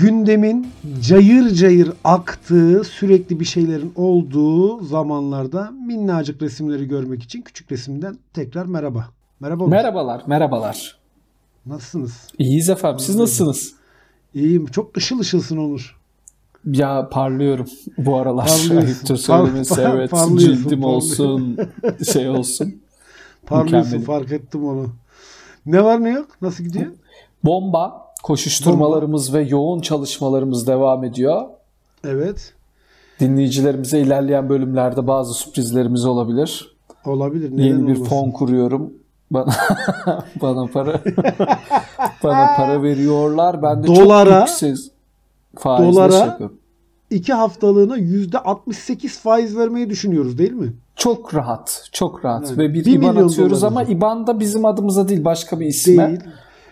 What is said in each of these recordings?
gündemin cayır cayır aktığı, sürekli bir şeylerin olduğu zamanlarda minnacık resimleri görmek için küçük resimden tekrar merhaba. Merhaba. Merhabalar, merhabalar. Nasılsınız? İyiyiz efendim. Siz nasılsınız? İyiyim. Çok ışıl ışılsın Onur. Ya parlıyorum bu aralar. Parlıyorsun. Söylemesi Par- par- evet. parlıyorsun, Cildim parlıyorsun. olsun, şey olsun. Parlıyorsun Mükemmel. fark ettim onu. Ne var ne yok? Nasıl gidiyor? Bomba, koşuşturmalarımız ve yoğun çalışmalarımız devam ediyor. Evet. Dinleyicilerimize ilerleyen bölümlerde bazı sürprizlerimiz olabilir. Olabilir. Neden Yeni bir olmasın? fon kuruyorum. Bana bana para bana para veriyorlar. Ben de Dolara- çok yüksek faizle dolara- şey yapıyorum. İki haftalığına %68 faiz vermeyi düşünüyoruz değil mi? Çok rahat, çok rahat Yani ve bir, bir IBAN atıyoruz dolar ama. IBAN da bizim adımıza değil başka bir isme. Değil.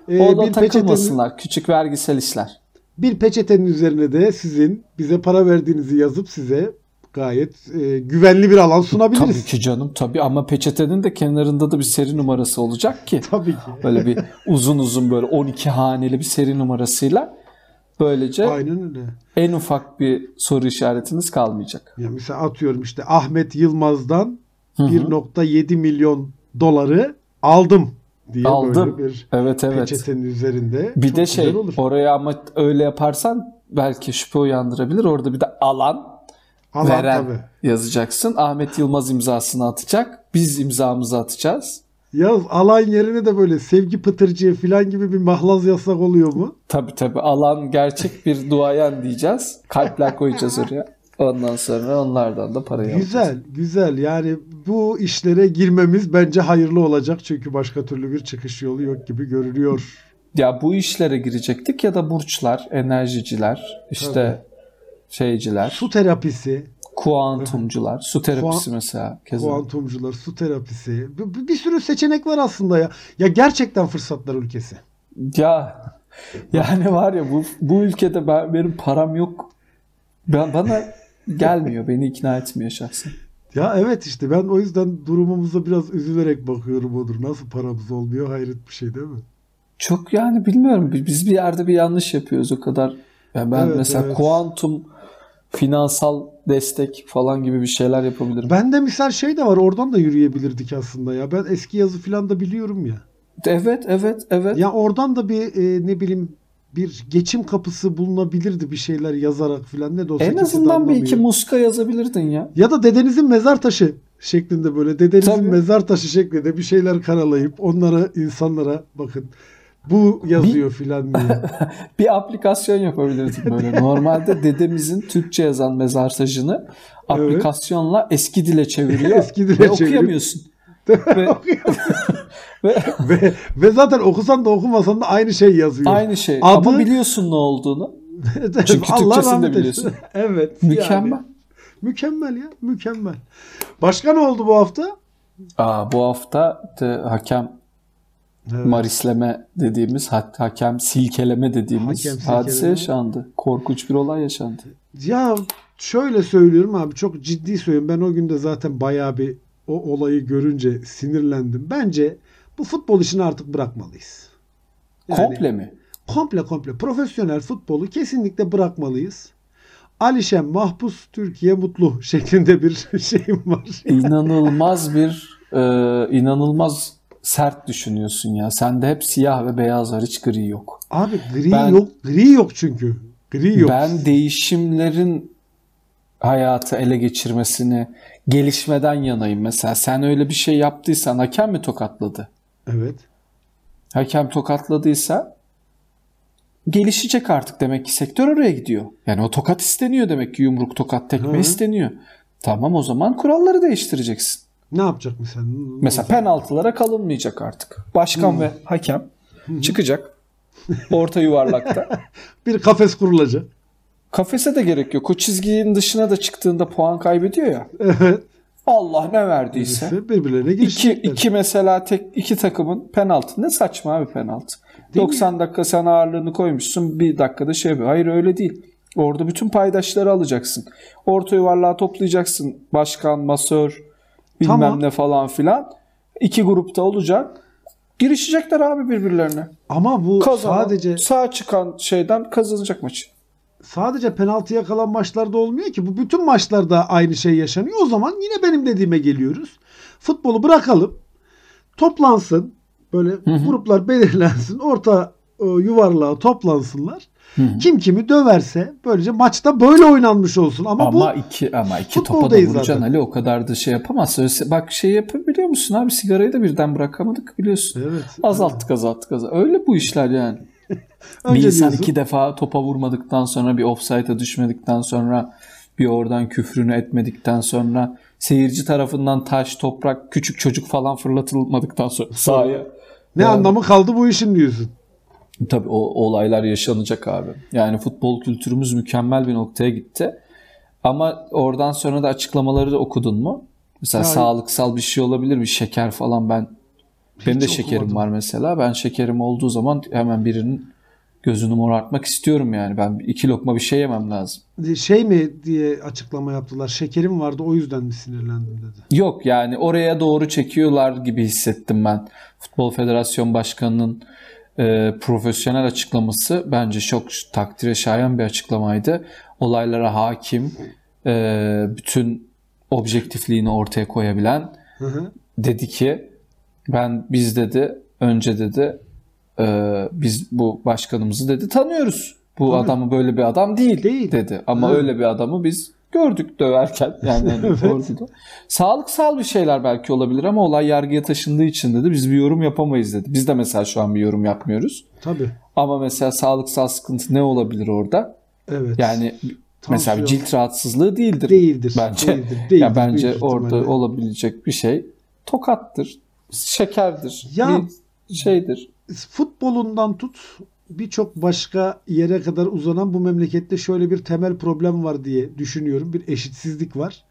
Ee, Orada bir peçetenin, takılmasınlar. Küçük vergisel işler. bir peçetenin üzerine de sizin bize para verdiğinizi yazıp size gayet e, güvenli bir alan sunabiliriz. Tabii ki canım tabii ama peçetenin de kenarında da bir seri numarası olacak ki. Tabii ki. Böyle bir uzun uzun böyle 12 haneli bir seri numarasıyla böylece Aynen öyle. en ufak bir soru işaretiniz kalmayacak. Ya mesela atıyorum işte Ahmet Yılmaz'dan Hı hı. 1.7 milyon doları aldım diye Aldım. böyle bir Evet evet. peçetenin üzerinde. Bir Çok de şey olur. oraya ama öyle yaparsan belki şüphe uyandırabilir. Orada bir de alan Alan veren tabii. yazacaksın. Ahmet Yılmaz imzasını atacak. Biz imzamızı atacağız. Yaz alan yerine de böyle sevgi pıtırcığı falan gibi bir mahlaz yazsak oluyor mu? Tabii tabii alan gerçek bir duayen diyeceğiz. Kalpler koyacağız oraya. Ondan sonra onlardan da parayı alacağız. Güzel, güzel. Yani bu işlere girmemiz bence hayırlı olacak. Çünkü başka türlü bir çıkış yolu yok gibi görünüyor. Ya bu işlere girecektik ya da burçlar, enerjiciler, işte şeyciler, Su terapisi, kuantumcular, su terapisi Kuan- mesela keza. kuantumcular, su terapisi. Bir, bir- bir sürü seçenek var aslında ya. Ya gerçekten fırsatlar ülkesi. Ya yani var ya bu bu ülkede ben benim param yok. Ben bana gelmiyor, beni ikna etmiyor şahsen. Ya evet işte ben o yüzden durumumuza biraz üzülerek bakıyorum odur. Nasıl paramız olmuyor hayret bir şey değil mi? Çok yani bilmiyorum biz bir yerde bir yanlış yapıyoruz o kadar. Yani ben Evet, mesela evet. kuantum finansal destek falan gibi bir şeyler yapabilirim. Bende misal şey de var oradan da yürüyebilirdik aslında ya. Ben eski yazı falan da biliyorum ya. Evet, evet, evet. Ya oradan da bir e, ne bileyim bir geçim kapısı bulunabilirdi bir şeyler yazarak filan ne de olsa en azından bir iki muska yazabilirdin ya. Ya da dedenizin mezar taşı şeklinde böyle dedenizin Tabii. mezar taşı şeklinde bir şeyler karalayıp onlara insanlara bakın bu yazıyor filan diye. Bir aplikasyon yapabilirdin böyle. Normalde dedemizin Türkçe yazan mesajını aplikasyonla eski dile çeviriyor Eski dile ve çevirip- okuyamıyorsun. Ve, ve ve, ve zaten okusan da okumasan da aynı şey yazıyor. aynı şey. Adı- Ama biliyorsun ne olduğunu. Çünkü Allah Türkçesini de biliyorsun. evet. Mükemmel. yani. Mükemmel ya. Mükemmel. Başka ne oldu bu hafta? Aa, bu hafta de hakem Evet. marisleme dediğimiz, ha- hakem silkeleme dediğimiz Hakem silkeleme. hadise yaşandı. Korkunç bir olay yaşandı. Ya şöyle söylüyorum abi çok ciddi söylüyorum. Ben o gün de zaten bayağı bir o olayı görünce sinirlendim. Bence bu futbol işini artık bırakmalıyız. Yani Komple mi? Komple komple. Profesyonel futbolu kesinlikle bırakmalıyız. Alişen mahpus Türkiye mutlu şeklinde bir şeyim var. İnanılmaz bir e, inanılmaz sert düşünüyorsun ya. Sende hep siyah ve beyaz var. Hiç gri yok. Abi gri Ben- yok. Gri yok çünkü. Gri yok. Ben değişimlerin hayatı ele geçirmesini gelişmeden yanayım. Mesela sen öyle bir şey yaptıysan hakem mi tokatladı? Evet. Hakem tokatladıysa gelişecek artık demek ki sektör oraya gidiyor. Yani o tokat isteniyor demek ki yumruk tokat tekme Hı. isteniyor. Tamam o zaman kuralları değiştireceksin. Ne yapacak mesela? Mesela penaltılara kalınmayacak artık. Başkan ve hakem çıkacak orta yuvarlakta. Bir kafes kurulacak. Kafese de gerek yok. O çizginin dışına da çıktığında puan kaybediyor ya. Evet. Allah ne verdiyse. Birisi birbirlerine İki, girişecekler. iki mesela tek iki takımın penaltı. Ne saçma abi penaltı. Değil 90 dakika sen ağırlığını koymuşsun. Bir dakikada şey yapıyor. Hayır öyle değil. Orada bütün paydaşları alacaksın. Orta yuvarlığa toplayacaksın. Başkan, masör, bilmem Tamam. ne falan filan. İki grupta olacak. Girişecekler abi birbirlerine. Ama bu Kazanan, sadece sağ çıkan şeyden kazanacak maçı. Sadece penaltıya kalan maçlarda olmuyor ki. Bu bütün maçlarda aynı şey yaşanıyor. O zaman yine benim dediğime geliyoruz. Futbolu bırakalım. Toplansın. Böyle gruplar belirlensin. Orta e, yuvarlığa toplansınlar. Kim kimi döverse böylece maçta böyle oynanmış olsun. Ama, Ama, bu iki ama iki topa da vuracaksın zaten. Ali o kadar da şey yapamazsın. Bak şey yapabiliyor musun abi sigarayı da birden bırakamadık biliyorsun. Evet. Azalttık azalttık azalttık. Öyle bu işler yani. Bir insan diyorsun. iki defa topa vurmadıktan sonra bir offside'a düşmedikten sonra bir oradan küfrünü etmedikten sonra seyirci tarafından taş, toprak, küçük çocuk falan fırlatılmadıktan sonra sahaya. ne anlamı kaldı bu işin diyorsun. Tabii o olaylar yaşanacak abi. Yani futbol kültürümüz mükemmel bir noktaya gitti. Ama oradan sonra da açıklamaları da okudun mu? Mesela Yani- sağlıksal bir şey olabilir, bir şeker falan ben benim de Hiç şekerim var mesela. Ben şekerim olduğu zaman hemen birinin gözünü morartmak istiyorum yani. Ben iki lokma bir şey yemem lazım. Şey mi diye açıklama yaptılar. Şekerim vardı o yüzden mi sinirlendim dedi. Yok yani oraya doğru çekiyorlar gibi hissettim ben. Futbol Federasyon Başkanı'nın e, profesyonel açıklaması bence çok takdire şayan bir açıklamaydı. Olaylara hakim, e, bütün objektifliğini ortaya koyabilen Hı hı. dedi ki ben biz dedi önce dedi e, biz bu başkanımızı dedi tanıyoruz. Bu Tabii. adamı böyle bir adam değil, Değil. dedi. Ama Evet. öyle bir adamı biz gördük döverken yani hani Evet. Sağlıksal bir şeyler belki olabilir ama olay yargıya taşındığı için dedi biz bir yorum yapamayız dedi. Biz de mesela şu an bir yorum yapmıyoruz. Tabii. Ama mesela sağlıksal sıkıntı ne olabilir orada? Evet. Yani mesela Tansiyon. cilt rahatsızlığı değildir. değildir. Bence Değildir. ya değildir. bence Büyük orada ihtimalle. olabilecek bir şey tokattır, şekerdir, Ya- bir şeydir. futbolundan tut birçok başka yere kadar uzanan bu memlekette şöyle bir temel problem var diye düşünüyorum. Bir eşitsizlik var.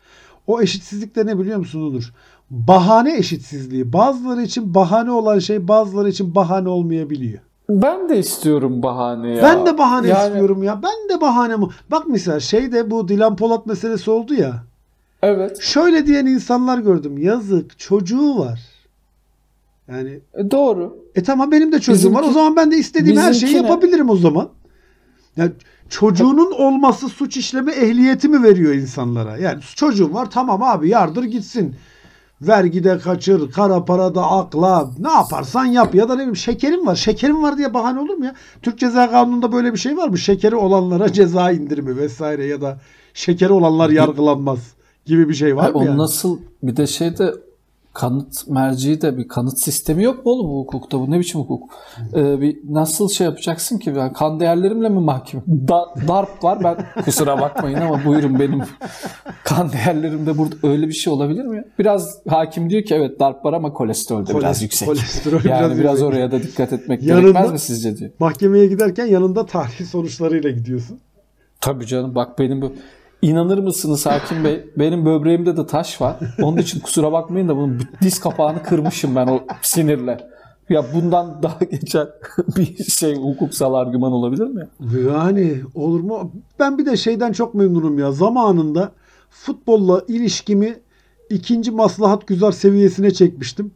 O eşitsizlik de ne biliyor musun Onur? Bahane eşitsizliği. Bazıları için bahane olan şey bazıları için bahane olmayabiliyor. Ben de istiyorum bahane ya. Ben de bahane Yani- istiyorum ya. Ben de bahane mi? Bak mesela şeyde bu Dilan Polat meselesi oldu ya. Evet. Şöyle diyen insanlar gördüm. Yazık çocuğu var. Yani e, Doğru. E tamam benim de çocuğum var. O Bizimki- zaman ben de istediğim her şeyi bizimkine- yapabilirim o zaman. Yani çocuğunun olması suç işleme ehliyeti mi veriyor insanlara? Yani çocuğum var tamam abi yardır gitsin. Vergide kaçır, kara parada akla, ne yaparsan yap ya da ne bileyim şekerim var. Şekerim var diye bahane olur mu ya? Türk Ceza Kanunu'nda böyle bir şey var mı? Şekeri olanlara ceza indirimi vesaire ya da şekeri olanlar yargılanmaz gibi bir şey var Hayır, mı o yani? nasıl bir de şeyde kanıt merci de bir kanıt sistemi yok mu oğlum bu hukukta? Bu ne biçim hukuk? Ee, bir nasıl şey yapacaksın ki? Ben kan değerlerimle mi mahkum? Da- darp var ben kusura bakmayın ama buyurun benim kan değerlerimde burada öyle bir şey olabilir mi? Biraz hakim diyor ki evet darp var ama kolesterol de biraz Kolest- yüksek. kolesterol yani biraz biraz, oraya da dikkat etmek Yanında- gerekmez mi sizce diyor. Mahkemeye giderken yanında tahlil sonuçlarıyla gidiyorsun. Tabii canım bak benim bu İnanır mısınız Hakim Bey? Benim böbreğimde de taş var. Onun için kusura bakmayın da bunun diz kapağını kırmışım ben o sinirle. Ya bundan daha geçen bir şey hukuksal argüman olabilir mi? Yani olur mu? Ben bir de şeyden çok memnunum ya. Zamanında futbolla ilişkimi ikinci maslahat güzar seviyesine çekmiştim.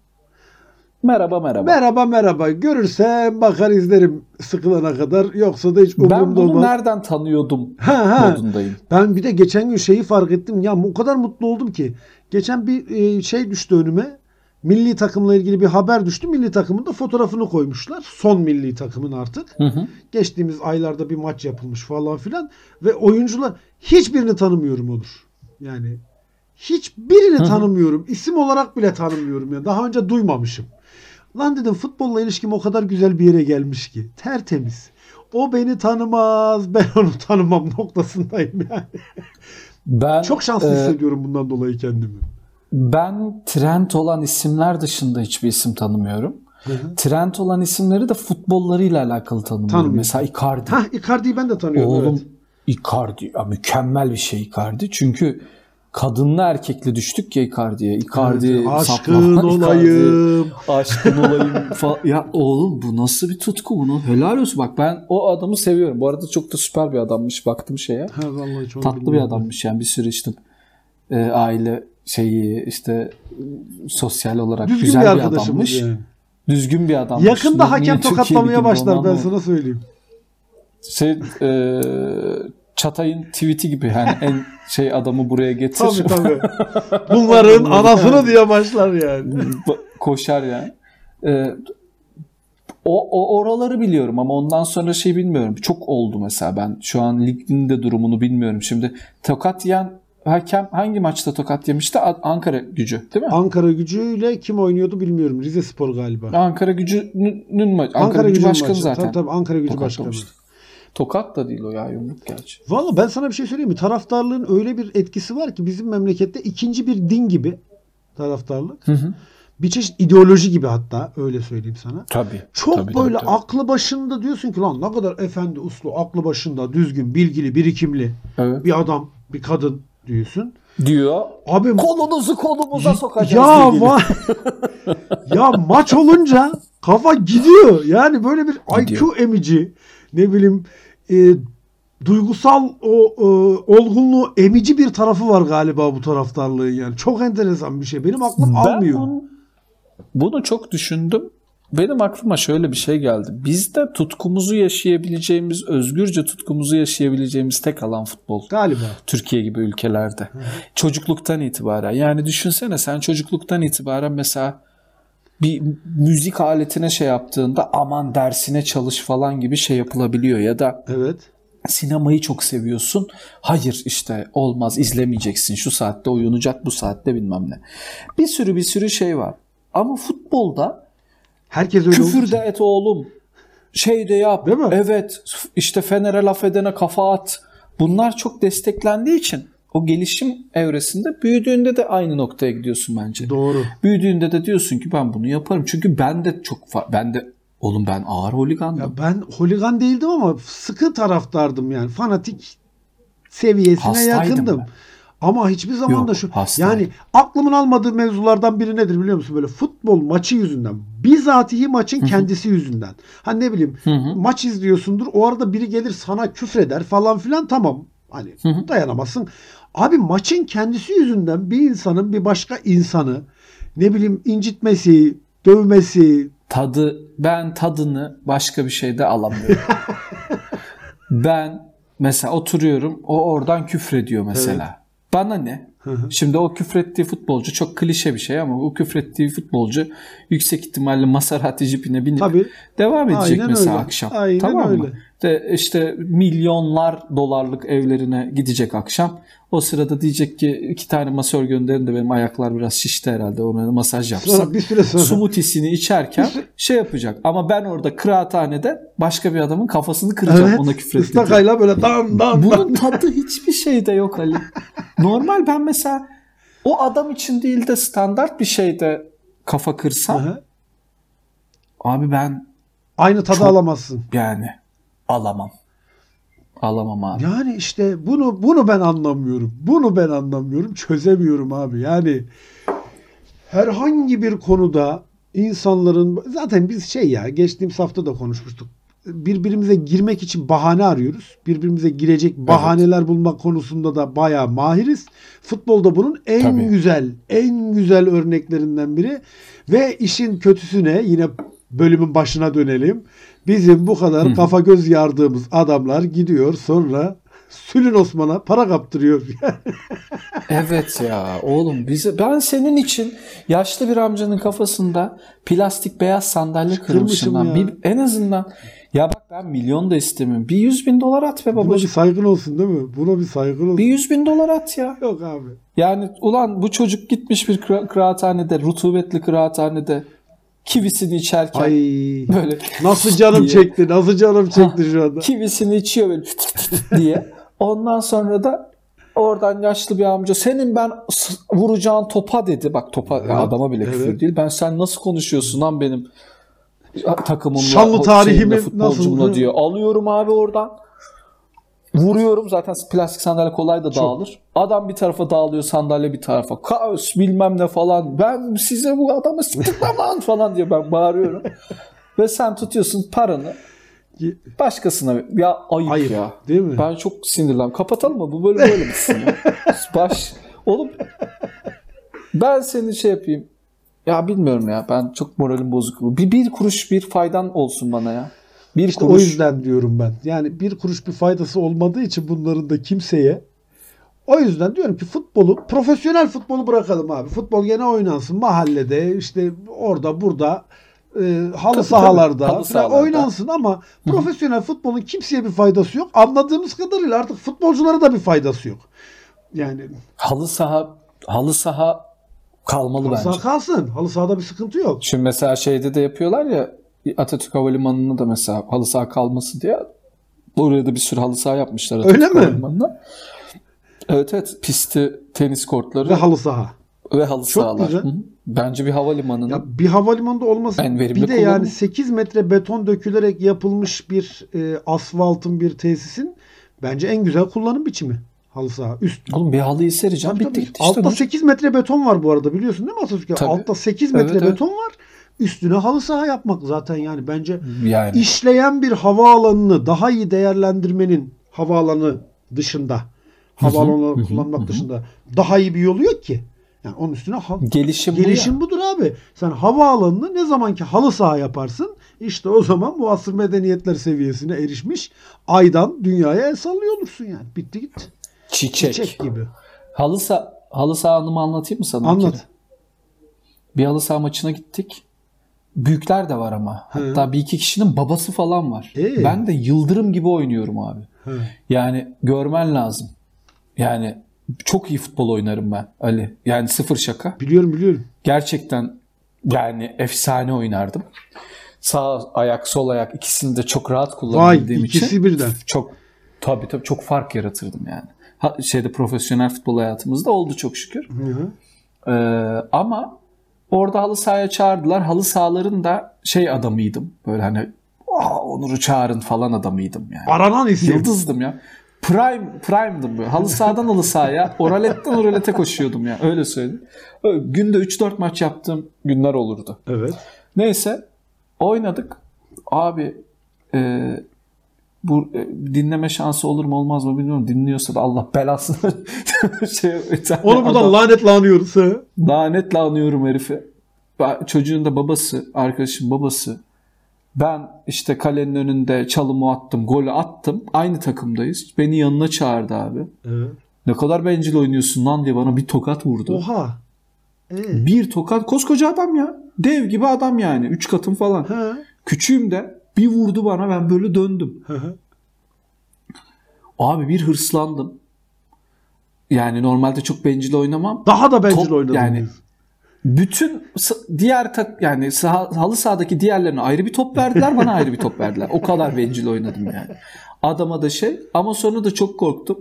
Merhaba merhaba. Merhaba merhaba. Görürsem bakar izlerim sıkılana kadar. Yoksa da hiç ben umurumda bunu olmaz. nereden tanıyordum Ha, ha. modundayım. Ben bir de geçen gün şeyi fark ettim. Ya o kadar mutlu oldum ki. Geçen bir e, şey düştü önüme. Milli takımla ilgili bir haber düştü. Milli takımın da fotoğrafını koymuşlar. Son milli takımın artık. Hı hı. Geçtiğimiz aylarda bir maç yapılmış falan filan. Ve oyuncular hiçbirini tanımıyorum olur. Yani hiçbirini tanımıyorum. İsim olarak bile tanımıyorum. ya. Daha önce duymamışım. Lan dedim futbolla ilişkim o kadar güzel bir yere gelmiş ki. Tertemiz. O beni tanımaz, ben onu tanımam noktasındayım yani. Ben Çok şanslı e, hissediyorum bundan dolayı kendimi. ben trend olan isimler dışında hiçbir isim tanımıyorum. Hı hı. Trend olan isimleri de futbollarıyla alakalı tanımıyorum. Tanımıyorum. Mesela Icardi. Hah Icardi'yi ben de tanıyorum. Oğlum evet. Icardi ya mükemmel bir şey Icardi. Çünkü kadınla erkekle düştük ya Icardi'ye. Icardi Evet, aşkın saplanan olayım. Icardi, aşkın olayım Ya oğlum bu nasıl bir tutku bunu? Helal olsun. Bak ben o adamı seviyorum. Bu arada çok da süper bir adammış. Baktım şeye. Ha, vallahi çok Tatlı bir bilmiyorum. adammış yani bir sürü işte e, aile şeyi işte sosyal olarak Düzgün güzel bir bir, adammış. yani. Düzgün bir adammış. Yakında Niye hakem tokatlamaya başlar ben sana söyleyeyim. Şey, e, Çatay'ın tweet'i gibi yani en şey adamı buraya getir. Tabii tabii. Bunların anasını diye başlar yani. Koşar yani. Ee, o, o oraları biliyorum ama ondan sonra şey bilmiyorum. Çok oldu mesela ben şu an ligin de durumunu bilmiyorum. Şimdi tokat yiyen hakem hangi maçta tokat yemişti? Ankara gücü değil mi? Ankara gücüyle kim oynuyordu bilmiyorum. Rize Spor galiba. Ankara gücünün maçı. Ankara, Ankara gücü başkanı maçı. zaten. Tabii tabii Ankara gücü başkanı. Tokat da değil o ya yumruk gerçi. Valla ben sana bir şey söyleyeyim mi? Taraftarlığın öyle bir etkisi var ki bizim memlekette ikinci bir din gibi taraftarlık. Hı hı. Bir çeşit ideoloji gibi hatta öyle söyleyeyim sana. Tabii. Çok tabii, böyle tabii, tabii. aklı başında diyorsun ki lan ne kadar efendi uslu, aklı başında, düzgün, bilgili, birikimli evet. bir adam, bir kadın diyorsun. Diyor. Abi kolunuzu kolumuza sokacağız. Ya ma- ya maç olunca kafa gidiyor. Yani böyle bir gidiyor. IQ emici ne bileyim e, duygusal o e, olgunluğu emici bir tarafı var galiba bu taraftarlığın yani. Çok enteresan bir şey. Benim aklım ben almıyor. Bunu, bunu çok düşündüm. Benim aklıma şöyle bir şey geldi. Bizde tutkumuzu yaşayabileceğimiz, özgürce tutkumuzu yaşayabileceğimiz tek alan futbol. Galiba. Türkiye gibi ülkelerde. Hı. Çocukluktan itibaren. Yani düşünsene sen çocukluktan itibaren mesela bir müzik aletine şey yaptığında aman dersine çalış falan gibi şey yapılabiliyor ya da Evet. Sinemayı çok seviyorsun. Hayır işte olmaz izlemeyeceksin. Şu saatte uyunacak bu saatte bilmem ne. Bir sürü bir sürü şey var. Ama futbolda herkes öyle küfür de et oğlum. Şey de yap. Değil mi? Evet işte Fener'e laf edene kafa at. Bunlar çok desteklendiği için o gelişim evresinde büyüdüğünde de aynı noktaya gidiyorsun bence. Doğru. Büyüdüğünde de diyorsun ki ben bunu yaparım. Çünkü ben de çok ben de oğlum ben ağır holigandım. Ya ben holigan değildim ama sıkı taraftardım yani. Fanatik seviyesine Hastaydım yakındım. Ben. Ama hiçbir zaman Yok, da şu hastaydım. yani aklımın almadığı mevzulardan biri nedir biliyor musun? Böyle futbol maçı yüzünden. Bizatihi maçın kendisi yüzünden. Hani ne bileyim maç izliyorsundur. O arada biri gelir sana küfreder falan filan tamam. Hani dayanamazsın. Abi maçın kendisi yüzünden bir insanın bir başka insanı ne bileyim incitmesi, dövmesi, tadı ben tadını başka bir şeyde alamıyorum. ben mesela oturuyorum o oradan küfrediyor mesela. Evet. Bana ne? Şimdi o küfrettiği futbolcu çok klişe bir şey ama o küfrettiği futbolcu yüksek ihtimalle Maserati jipine binip Tabii. devam edecek Aynen mesela öyle. akşam. Aynen tamam öyle. mı? De işte milyonlar dolarlık evlerine gidecek akşam. O sırada diyecek ki iki tane masör gönderin de benim ayaklar biraz şişti herhalde ona masaj yapsın. Sonra bir süre sonra. Sumutisini içerken şey yapacak. Ama ben orada kıraathanede başka bir adamın kafasını kıracağım evet, ona küfrettiğim. Istakayla böyle dan dan Bunun tadı hiçbir şeyde yok Ali. Normal ben mesela o adam için değil de standart bir şeyde kafa kırsam Hı-hı. abi ben aynı tadı çok, alamazsın. Yani alamam. Alamam abi. Yani işte bunu bunu ben anlamıyorum. Bunu ben anlamıyorum. Çözemiyorum abi. Yani herhangi bir konuda insanların zaten biz şey ya geçtiğimiz hafta da konuşmuştuk. Birbirimize girmek için bahane arıyoruz. Birbirimize girecek bahaneler evet. bulmak konusunda da bayağı mahiriz. Futbolda bunun en Tabii. güzel, en güzel örneklerinden biri. Ve işin kötüsüne yine bölümün başına dönelim. Bizim bu kadar Hı. kafa göz yardığımız adamlar gidiyor sonra Sülün Osman'a para kaptırıyor. evet ya oğlum bize ben senin için yaşlı bir amcanın kafasında plastik beyaz sandalye kırmışım lan. Bir, en azından ya bak ben milyon da istemiyorum. Bir yüz bin dolar at be babacığım. Buna bir saygın olsun değil mi? Buna bir saygın olsun. Bir yüz bin dolar at ya. Yok abi. Yani ulan bu çocuk gitmiş bir kıraathanede, rutubetli kıraathanede kivisini içerken Ay, böyle nasıl canım diye. çekti nasıl canım çekti şu anda. Kivisini içiyor böyle diye. Ondan sonra da oradan yaşlı bir amca senin ben vuracağın topa dedi. Bak topa evet, adama bile küfür evet. değil. Ben sen nasıl konuşuyorsun lan benim takımımla, Şanlı tarihimi futbolcumla nasıl, diyor. Alıyorum abi oradan. Vuruyorum zaten plastik sandalye kolay da dağılır. Çok. Adam bir tarafa dağılıyor sandalye bir tarafa. Kaos bilmem ne falan. Ben size bu adamı sıktıklamam falan diye ben bağırıyorum. Ve sen tutuyorsun paranı başkasına ya ayıp, ayıp ya. Değil mi? Ben çok sinirlendim. Kapatalım mı? Bu böyle böyle bitsin. Baş oğlum ben seni şey yapayım. Ya bilmiyorum ya. Ben çok moralim bozuk. Bir, bir kuruş bir faydan olsun bana ya. Bir İşte kuruş o yüzden diyorum ben. Yani bir kuruş bir faydası olmadığı için bunların da kimseye o yüzden diyorum ki futbolu, profesyonel futbolu bırakalım abi. Futbol gene oynansın mahallede, işte orada burada e, halı Tabii, sahalarda tabii. Halı sahalarda. oynansın ama profesyonel futbolun kimseye bir faydası yok. Anladığımız kadarıyla artık futbolculara da bir faydası yok. Yani halı saha halı saha kalmalı halı bence. saha kalsın. Halı sahada bir sıkıntı yok. Şimdi mesela şeyde de yapıyorlar ya Atatürk Havalimanı'nda da mesela halı saha kalması diye oraya da bir sürü halı saha yapmışlar Öyle Atatürk mi? Havalimanı'na. Evet evet pisti, tenis kortları Ve ve, halı saha. halı Çok sahalar. güzel. Hı hı. Bence bir havalimanının Ya bir havalimanında olması En verimli bir de kullanım. yani 8 metre beton dökülerek yapılmış bir e, asfaltın bir tesisin bence en güzel kullanım biçimi halı saha. Üst Oğlum bir halıyı sereceğim Tabii bitti tabii. İşte Altta bu- 8 metre beton var bu arada biliyorsun değil mi Atatürk'e? Tabii. Altta 8 metre Evet, evet. beton var. Üstüne halı saha yapmak zaten yani bence yani işleyen bir havaalanını daha iyi değerlendirmenin havaalanı dışında havaalanı kullanmak dışında daha iyi bir yolu yok ki. Yani onun üstüne ha- gelişim, bu. Gelişim budur abi. Sen havaalanını ne zamanki halı saha yaparsın işte o zaman bu asır medeniyetler seviyesine erişmiş aydan dünyaya el sallıyor olursun yani. Bitti gitti. çiçek. Çiçek gibi. Halı saha halı saha anımı anlatayım mı sana? bir Anlat. kere? Bir halı saha maçına gittik. Büyükler de var ama. Hatta bir iki kişinin babası falan var. Ee? Ben de yıldırım gibi oynuyorum abi. He. Yani görmen lazım. Yani çok iyi futbol oynarım ben Ali. Yani sıfır şaka. Biliyorum biliyorum. Gerçekten yani efsane oynardım. Sağ ayak, sol ayak ikisini de çok rahat Vay kullanabildiğim için ikisi birden. çok tabii tabii çok fark yaratırdım yani. Ha, şeyde profesyonel futbol hayatımızda oldu çok şükür. Hı hı. Ee, ama orada halı sahaya çağırdılar. Halı sahaların da şey adamıydım. Böyle hani "Aa, Onur'u çağırın falan adamıydım yani. Aranan isim. Yıldızdım ya. Prime, prime'dım böyle. Halı sahadan halı sahaya, oraletten oralete koşuyordum ya. Öyle söyleyeyim. Öyle, günde 3-4 maç yaptığım günler olurdu. Evet. Neyse oynadık. Abi e, bu e, dinleme şansı olur mu olmaz mı bilmiyorum. Dinliyorsa da Allah belasını şey, Onu buradan adam- lanetle anıyoruz. Çocuğun da babası, arkadaşım babası. Ben işte kalenin önünde çalımı attım, golü attım. Aynı takımdayız. Beni yanına çağırdı abi. Evet. Ne kadar bencil oynuyorsun lan diye bana bir tokat vurdu. Oha. Ee, Bir tokat koskoca adam ya. Dev gibi adam yani. Üç katım falan. ha. Küçüğüm de bir vurdu bana ben böyle döndüm. Hı hı. Abi bir hırslandım. Yani normalde çok bencil oynamam. Daha da bencil Top- oynadın. yani- Bütün diğer tak yani saha- halı sahadaki diğerlerine ayrı bir top verdiler, bana ayrı bir top verdiler. O kadar bencil oynadım yani. Adama da şey ama sonra da çok korktum.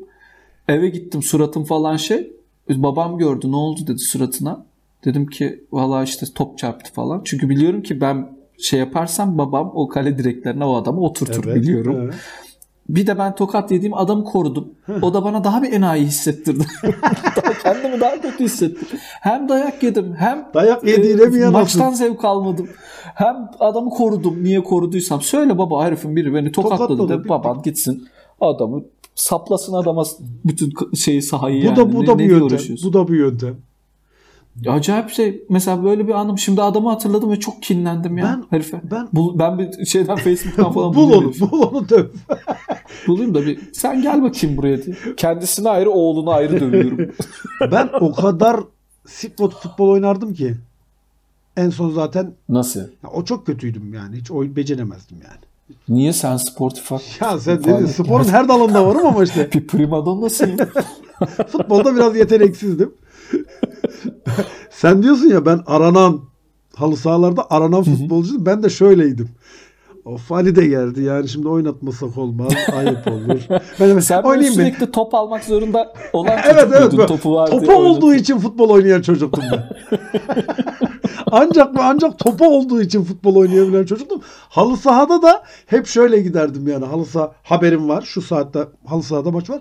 Eve gittim suratım falan şey. Babam gördü ne oldu dedi suratına. Dedim ki valla işte top çarptı falan. Çünkü biliyorum ki ben şey yaparsam babam o kale direklerine o adamı oturtur Evet, biliyorum. evet. Bir de ben tokat yediğim adamı korudum. O da bana daha bir enayi hissettirdi. Daha Kendimi daha kötü hissettim. Hem dayak yedim hem Dayak yediğine mi yanasın? maçtan zevk almadım. Hem adamı korudum. Niye koruduysam. Söyle baba herifin biri beni tokatladı Tokatladı, de baban gitsin adamı saplasın adama bütün şeyi sahayı Bu yani. da bu Ne- da bir yöntem. Bu da bir yöntem. Acayip şey. Mesela böyle bir anım. Şimdi adamı hatırladım ve çok kinlendim ya Ben- herife. ben- Bul- ben bir şeyden Facebook'tan falan Bul onu, bul onu döv. Bulayım da bir sen gel bakayım buraya diye. Kendisine ayrı oğlunu ayrı dövüyorum. Ben o kadar sikbot futbol oynardım ki. En son zaten Nasıl? ya o çok kötüydüm yani. Hiç oyun beceremezdim yani. Niye sen sportif hak? Ya sen dedin sporun her dalında varım ama işte Bir primadonnasın. futbolda biraz yeteneksizdim. sen diyorsun ya ben aranan halı sahalarda aranan futbolcuydum. Ben de şöyleydim. Of Ali de geldi yani şimdi oynatmasak olmaz. Ayıp olur. Ben sen oynayayım sürekli top almak zorunda olan çocuk Evet evet. muydun? Topu var topu diye olduğu için futbol oynayan çocuktum ben. ancak ancak topu olduğu için futbol oynayabilen çocuktum. Halı sahada da hep şöyle giderdim yani. Halı saha haberim var. Şu saatte halı sahada maç var.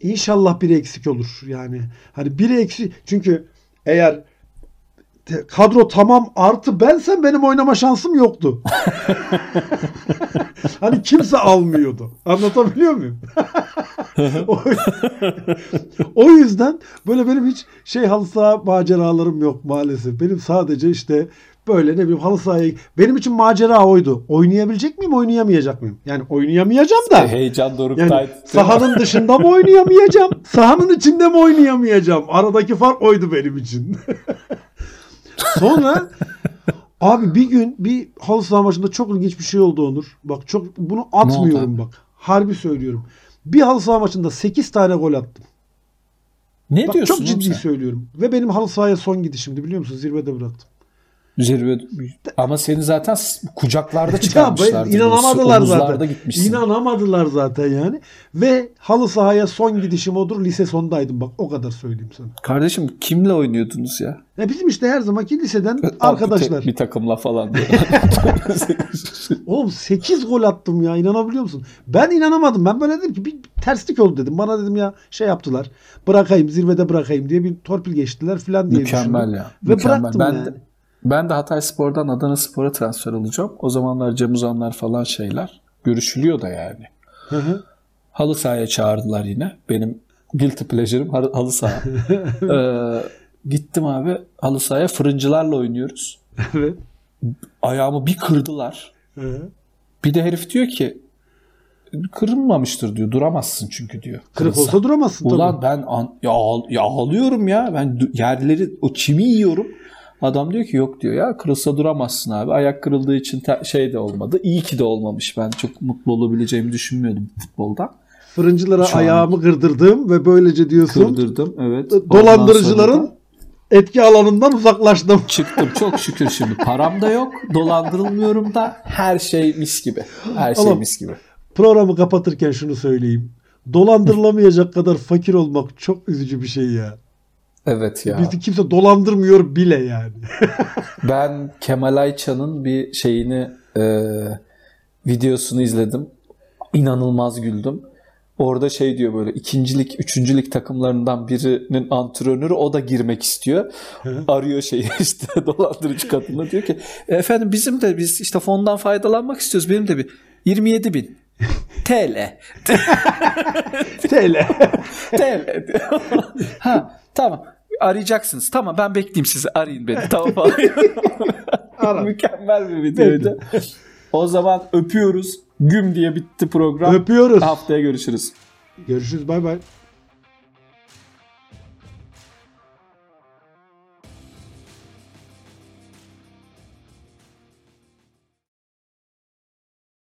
İnşallah biri eksik olur. Yani hani biri eksik çünkü eğer kadro tamam artı bensem benim oynama şansım yoktu. hani kimse almıyordu. Anlatabiliyor muyum? o, yüzden böyle benim hiç şey halı saha maceralarım yok maalesef. Benim sadece işte böyle ne bileyim halı sahaya benim için macera oydu. Oynayabilecek miyim, oynayamayacak mıyım? Yani oynayamayacağım da. Heyecan Yani doruktaydı. sahanın dışında mı oynayamayacağım? Sahanın içinde mi oynayamayacağım? Aradaki fark oydu benim için. Sonra abi bir gün bir halı saha maçında çok ilginç bir şey oldu Onur. Bak çok bunu atmıyorum bak. Harbi söylüyorum. Bir halı saha maçında 8 tane gol attım. Ne Bak diyorsun? çok ciddi sen? söylüyorum. Ve benim halı sahaya son gidişimdi biliyor musun? Zirvede bıraktım. Zirve ama seni zaten kucaklarda Ya çıkarmışlardı. ben- inanamadılar zaten. gitmişsin. İnanamadılar zaten yani. Ve halı sahaya son gidişim odur. Lise sondaydım bak o kadar söyleyeyim sana. Kardeşim kimle oynuyordunuz ya? Ya bizim işte her zamanki liseden arkadaşlar. bir takımla falan. Oğlum 8 gol attım ya inanabiliyor musun? Ben inanamadım. Ben böyle dedim ki bir terslik oldu dedim. Bana dedim ya şey yaptılar. Bırakayım zirvede bırakayım diye bir torpil geçtiler falan diye Mükemmel düşündüm. ya. Ve mükemmel. bıraktım ben yani. de, ben de Hatay Spor'dan Adana Spor'a transfer olacağım. O zamanlar Cem Uzanlar falan şeyler görüşülüyor da yani. Hı hı. Halı sahaya çağırdılar yine. Benim guilty pleasure'ım halı saha. Ee, gittim abi halı sahaya fırıncılarla oynuyoruz. evet. Ayağımı bir kırdılar. Hı hı. Bir de herif diyor ki kırılmamıştır diyor. Duramazsın çünkü diyor. Kırık olsa duramazsın tabii. Ulan ben an, ya, ya ağlıyorum ya. Ben yerleri o çimi yiyorum. Adam diyor ki yok diyor ya kırılsa duramazsın abi. Ayak kırıldığı için şey de olmadı. İyi ki de olmamış. Ben çok mutlu olabileceğimi düşünmüyordum futboldan. Fırıncılara Şu an- ayağımı kırdırdım ve böylece diyorsun Kırdırdım evet. dolandırıcıların etki alanından uzaklaştım. çıktım çok şükür şimdi. Param da yok. Dolandırılmıyorum da her şey mis gibi. Her şey Ama- mis gibi. Programı kapatırken şunu söyleyeyim. Dolandırılamayacak kadar fakir olmak çok üzücü bir şey ya. Evet ya. Bizi kimse dolandırmıyor bile yani. Ben Kemal Ayça'nın bir şeyini e, videosunu izledim. İnanılmaz güldüm. Orada şey diyor böyle ikincilik, üçüncülük takımlarından birinin antrenörü o da girmek istiyor. Arıyor şeyi işte dolandırıcı kadına diyor ki efendim bizim de biz işte fondan faydalanmak istiyoruz. Benim de bir 27 bin TL. TL. TL ha tamam arayacaksınız. Tamam ben bekleyeyim sizi. Arayın beni. Tamam falan. Mükemmel bir videoydu. o zaman öpüyoruz. Güm diye bitti program. Öpüyoruz. Haftaya görüşürüz. Görüşürüz bay bay.